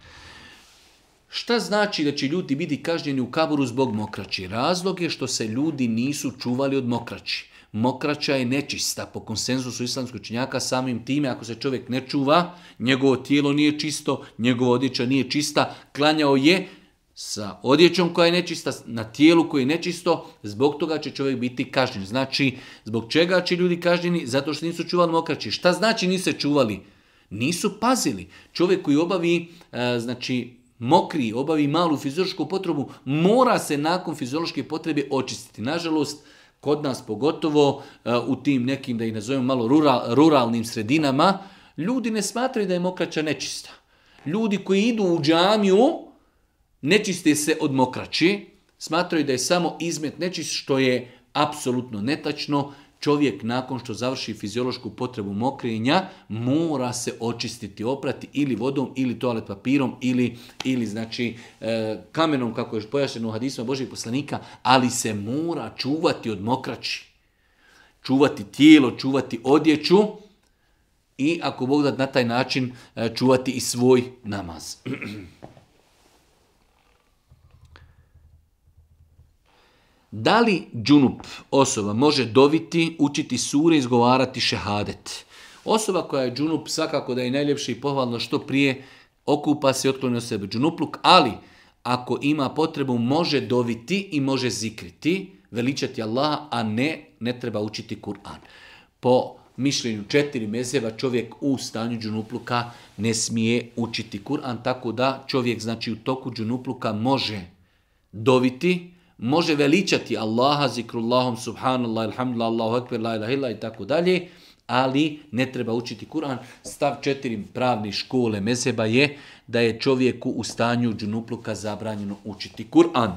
Šta znači da će ljudi biti kažnjeni u kaburu zbog mokraći? Razlog je što se ljudi nisu čuvali od mokraći. Mokraća je nečista po konsenzusu islamskog činjaka samim time ako se čovjek ne čuva, njegovo tijelo nije čisto, njegova odjeća nije čista, klanjao je sa odjećom koja je nečista, na tijelu koje je nečisto, zbog toga će čovjek biti kažnjen. Znači, zbog čega će ljudi kažnjeni? Zato što nisu čuvali mokraći. Šta znači nisu čuvali? Nisu pazili. Čovjek koji obavi, e, znači, mokri, obavi malu fiziološku potrebu, mora se nakon fiziološke potrebe očistiti. Nažalost, kod nas pogotovo e, u tim nekim, da ih nazovem, malo ruralnim sredinama, ljudi ne smatraju da je mokraća nečista. Ljudi koji idu u džamiju, nečiste se od mokraći, smatraju da je samo izmet nečist, što je apsolutno netačno čovjek nakon što završi fiziološku potrebu mokrenja mora se očistiti, oprati ili vodom ili toalet papirom ili, ili znači e, kamenom kako je pojašnjeno u hadisma Božih poslanika, ali se mora čuvati od mokraći, Čuvati tijelo, čuvati odjeću i ako Bog da na taj način e, čuvati i svoj namaz. Da li džunup osoba može doviti, učiti sure, izgovarati šehadet? Osoba koja je džunup svakako da je najljepše i pohvalno što prije okupa se i otklone od sebe džunupluk, ali ako ima potrebu može doviti i može zikriti, veličati Allaha, a ne, ne treba učiti Kur'an. Po mišljenju četiri mezeva čovjek u stanju džunupluka ne smije učiti Kur'an, tako da čovjek znači u toku džunupluka može doviti, može veličati Allaha zikrullahom, subhanallah, alhamdulillah, Allahu la ilaha i tako dalje, ali ne treba učiti Kur'an. Stav četiri pravni škole mezeba je da je čovjeku u stanju džunupluka zabranjeno učiti Kur'an.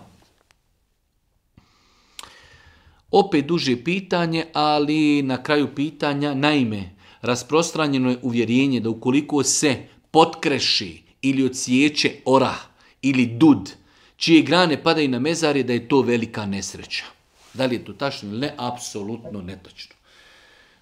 Opet duže pitanje, ali na kraju pitanja, naime, rasprostranjeno je uvjerenje da ukoliko se potkreši ili ocijeće orah ili dud, čije grane padaju na mezarje, da je to velika nesreća. Da li je to tačno ili ne? Apsolutno netočno.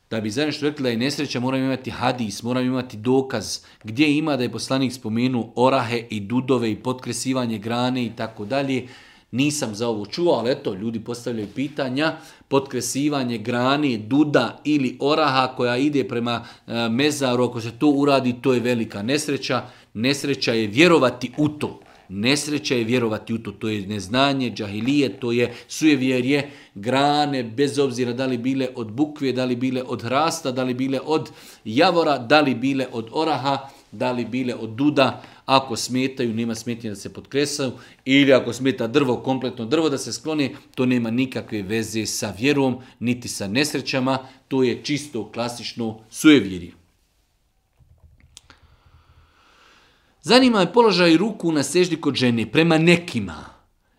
Da bi za što rekli da je nesreća, moramo imati hadis, moramo imati dokaz gdje ima da je poslanik spomenuo orahe i dudove i potkresivanje grane i tako dalje. Nisam za ovo čuo, ali eto, ljudi postavljaju pitanja. Potkresivanje grane, duda ili oraha koja ide prema e, mezaru, ako se to uradi, to je velika nesreća. Nesreća je vjerovati u to. Nesreća je vjerovati u to, to je neznanje, džahilije, to je sujevjerje, grane, bez obzira da li bile od bukve, da li bile od hrasta, da li bile od javora, da li bile od oraha, da li bile od duda, ako smetaju, nema smetnje da se podkresaju, ili ako smeta drvo, kompletno drvo da se skloni, to nema nikakve veze sa vjerom, niti sa nesrećama, to je čisto klasično sujevjerje. Zanima je položaj ruku na seždi kod žene prema nekima.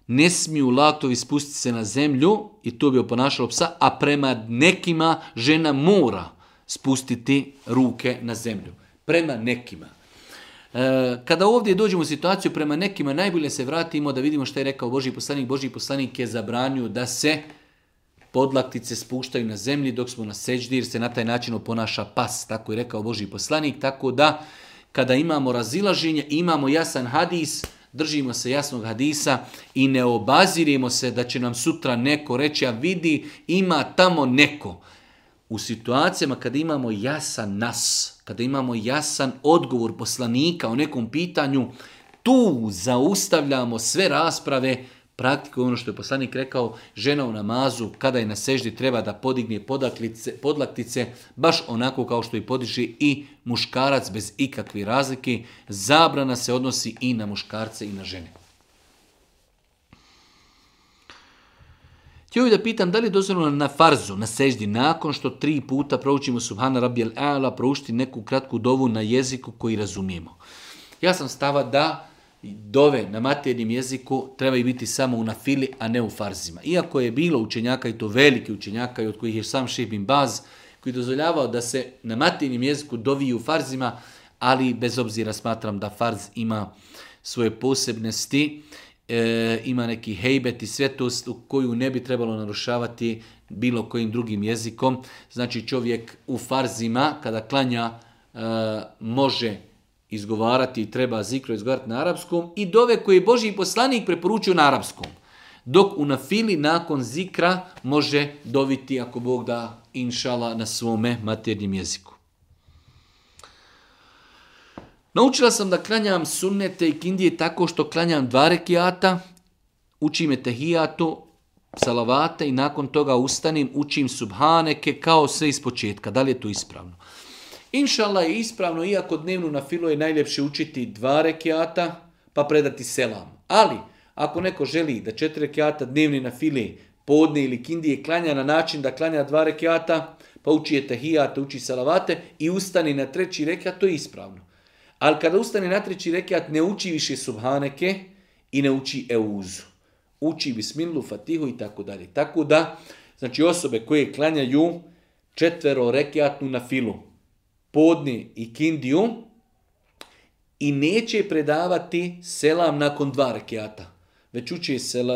Ne smiju latovi spustiti se na zemlju i to bi oponašalo psa, a prema nekima žena mora spustiti ruke na zemlju. Prema nekima. E, kada ovdje dođemo u situaciju prema nekima, najbolje se vratimo da vidimo što je rekao Boži poslanik. Boži poslanik je zabranio da se podlaktice spuštaju na zemlji dok smo na seždi, jer se na taj način oponaša pas. Tako je rekao Boži poslanik. Tako da kada imamo razilaženje, imamo jasan hadis, držimo se jasnog hadisa i ne obazirimo se da će nam sutra neko reći, a vidi, ima tamo neko. U situacijama kada imamo jasan nas, kada imamo jasan odgovor poslanika o nekom pitanju, tu zaustavljamo sve rasprave praktikuje ono što je poslanik rekao, žena u namazu kada je na seždi treba da podigne podlaktice, baš onako kao što i podiže i muškarac bez ikakve razlike. Zabrana se odnosi i na muškarce i na žene. Htio bih da pitam da li je dozvoljeno na farzu, na seždi, nakon što tri puta proučimo Subhana Rabijel Ala, proučiti neku kratku dovu na jeziku koji razumijemo. Ja sam stava da dove na materijem jeziku trebaju biti samo u nafili, a ne u farzima. Iako je bilo učenjaka, i to veliki učenjaka, i od kojih je sam Šibin Baz, koji je dozvoljavao da se na materijem jeziku doviju u farzima, ali bez obzira smatram da farz ima svoje posebnosti, e, ima neki hejbet i svetost u koju ne bi trebalo narušavati bilo kojim drugim jezikom. Znači čovjek u farzima, kada klanja, e, može izgovarati, treba zikro izgovarati na arapskom i dove koje je Boži poslanik preporučio na arapskom. Dok u nafili nakon zikra može dobiti, ako Bog da inšala na svome maternjem jeziku. Naučila sam da klanjam sunnete i kindije tako što klanjam dva rekiata, učim etahijatu, salavata i nakon toga ustanim, učim subhaneke kao sve iz početka. Da li je to ispravno? Inšallah je ispravno, iako dnevnu na filu je najljepše učiti dva rekiata, pa predati selam. Ali, ako neko želi da četiri rekiata dnevni na fili podne ili kindije klanja na način da klanja dva rekiata, pa uči je uči salavate i ustani na treći rekiat, to je ispravno. Ali kada ustani na treći rekiat, ne uči više subhaneke i ne uči euzu. Uči bisminlu fatihu i tako dalje. Tako da, znači osobe koje klanjaju četvero rekiatnu na filu, podni i kindiju i neće predavati selam nakon dva rekiata. Već uči sela,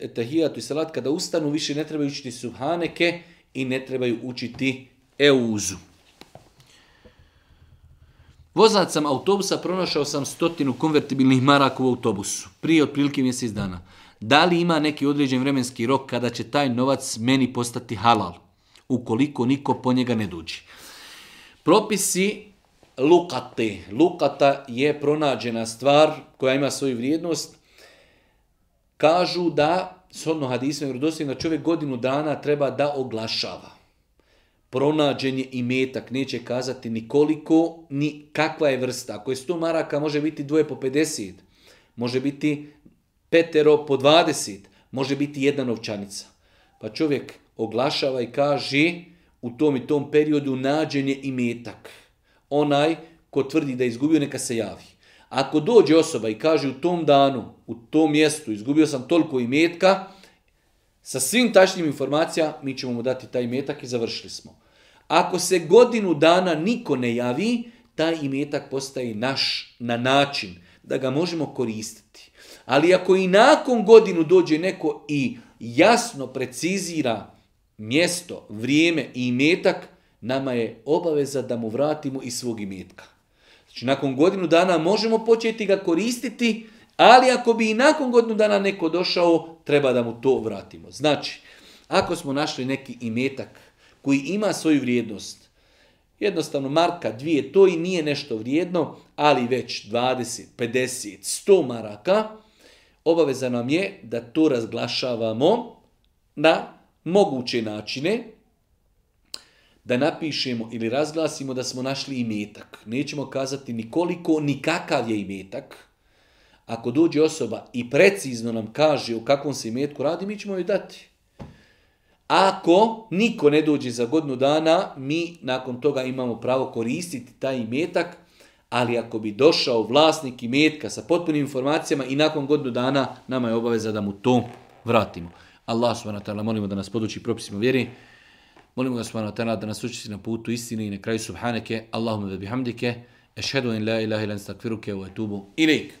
e, i selat kada ustanu, više ne trebaju učiti subhaneke i ne trebaju učiti euzu. Vozat sam autobusa, pronašao sam stotinu konvertibilnih maraka u autobusu, prije otprilike mjesec dana. Da li ima neki određen vremenski rok kada će taj novac meni postati halal, ukoliko niko po njega ne duđi? Propisi lukate. Lukata je pronađena stvar koja ima svoju vrijednost. Kažu da, shodno hadisme vjerodostojno, da čovjek godinu dana treba da oglašava. Pronađen je metak, neće kazati ni koliko, ni kakva je vrsta. Ako je 100 maraka, može biti dvoje po 50, može biti petero po 20, može biti jedna novčanica. Pa čovjek oglašava i kaže, u tom i tom periodu nađen je imetak. Onaj ko tvrdi da je izgubio, neka se javi. Ako dođe osoba i kaže u tom danu, u tom mjestu, izgubio sam toliko imetka, sa svim tačnim informacijama mi ćemo mu dati taj imetak i završili smo. Ako se godinu dana niko ne javi, taj imetak postaje naš na način da ga možemo koristiti. Ali ako i nakon godinu dođe neko i jasno precizira mjesto, vrijeme i imetak, nama je obaveza da mu vratimo iz svog imetka. Znači, nakon godinu dana možemo početi ga koristiti, ali ako bi i nakon godinu dana neko došao, treba da mu to vratimo. Znači, ako smo našli neki imetak koji ima svoju vrijednost, jednostavno marka dvije, to i nije nešto vrijedno, ali već 20, 50, 100 maraka, obaveza nam je da to razglašavamo na moguće načine da napišemo ili razglasimo da smo našli imetak. Nećemo kazati ni koliko, ni kakav je imetak. Ako dođe osoba i precizno nam kaže o kakvom se imetku radi, mi ćemo joj dati. Ako niko ne dođe za godinu dana, mi nakon toga imamo pravo koristiti taj imetak, ali ako bi došao vlasnik imetka sa potpunim informacijama i nakon godinu dana, nama je obaveza da mu to vratimo. Allah subhanahu wa ta'ala molimo da nas poduči propisima vjeri. Molimo ga subhanahu da nas uči na putu istine i na kraju subhaneke. Allahumma da bihamdike. Ešhedu en la ilaha ilan stakfiruke u etubu ilik.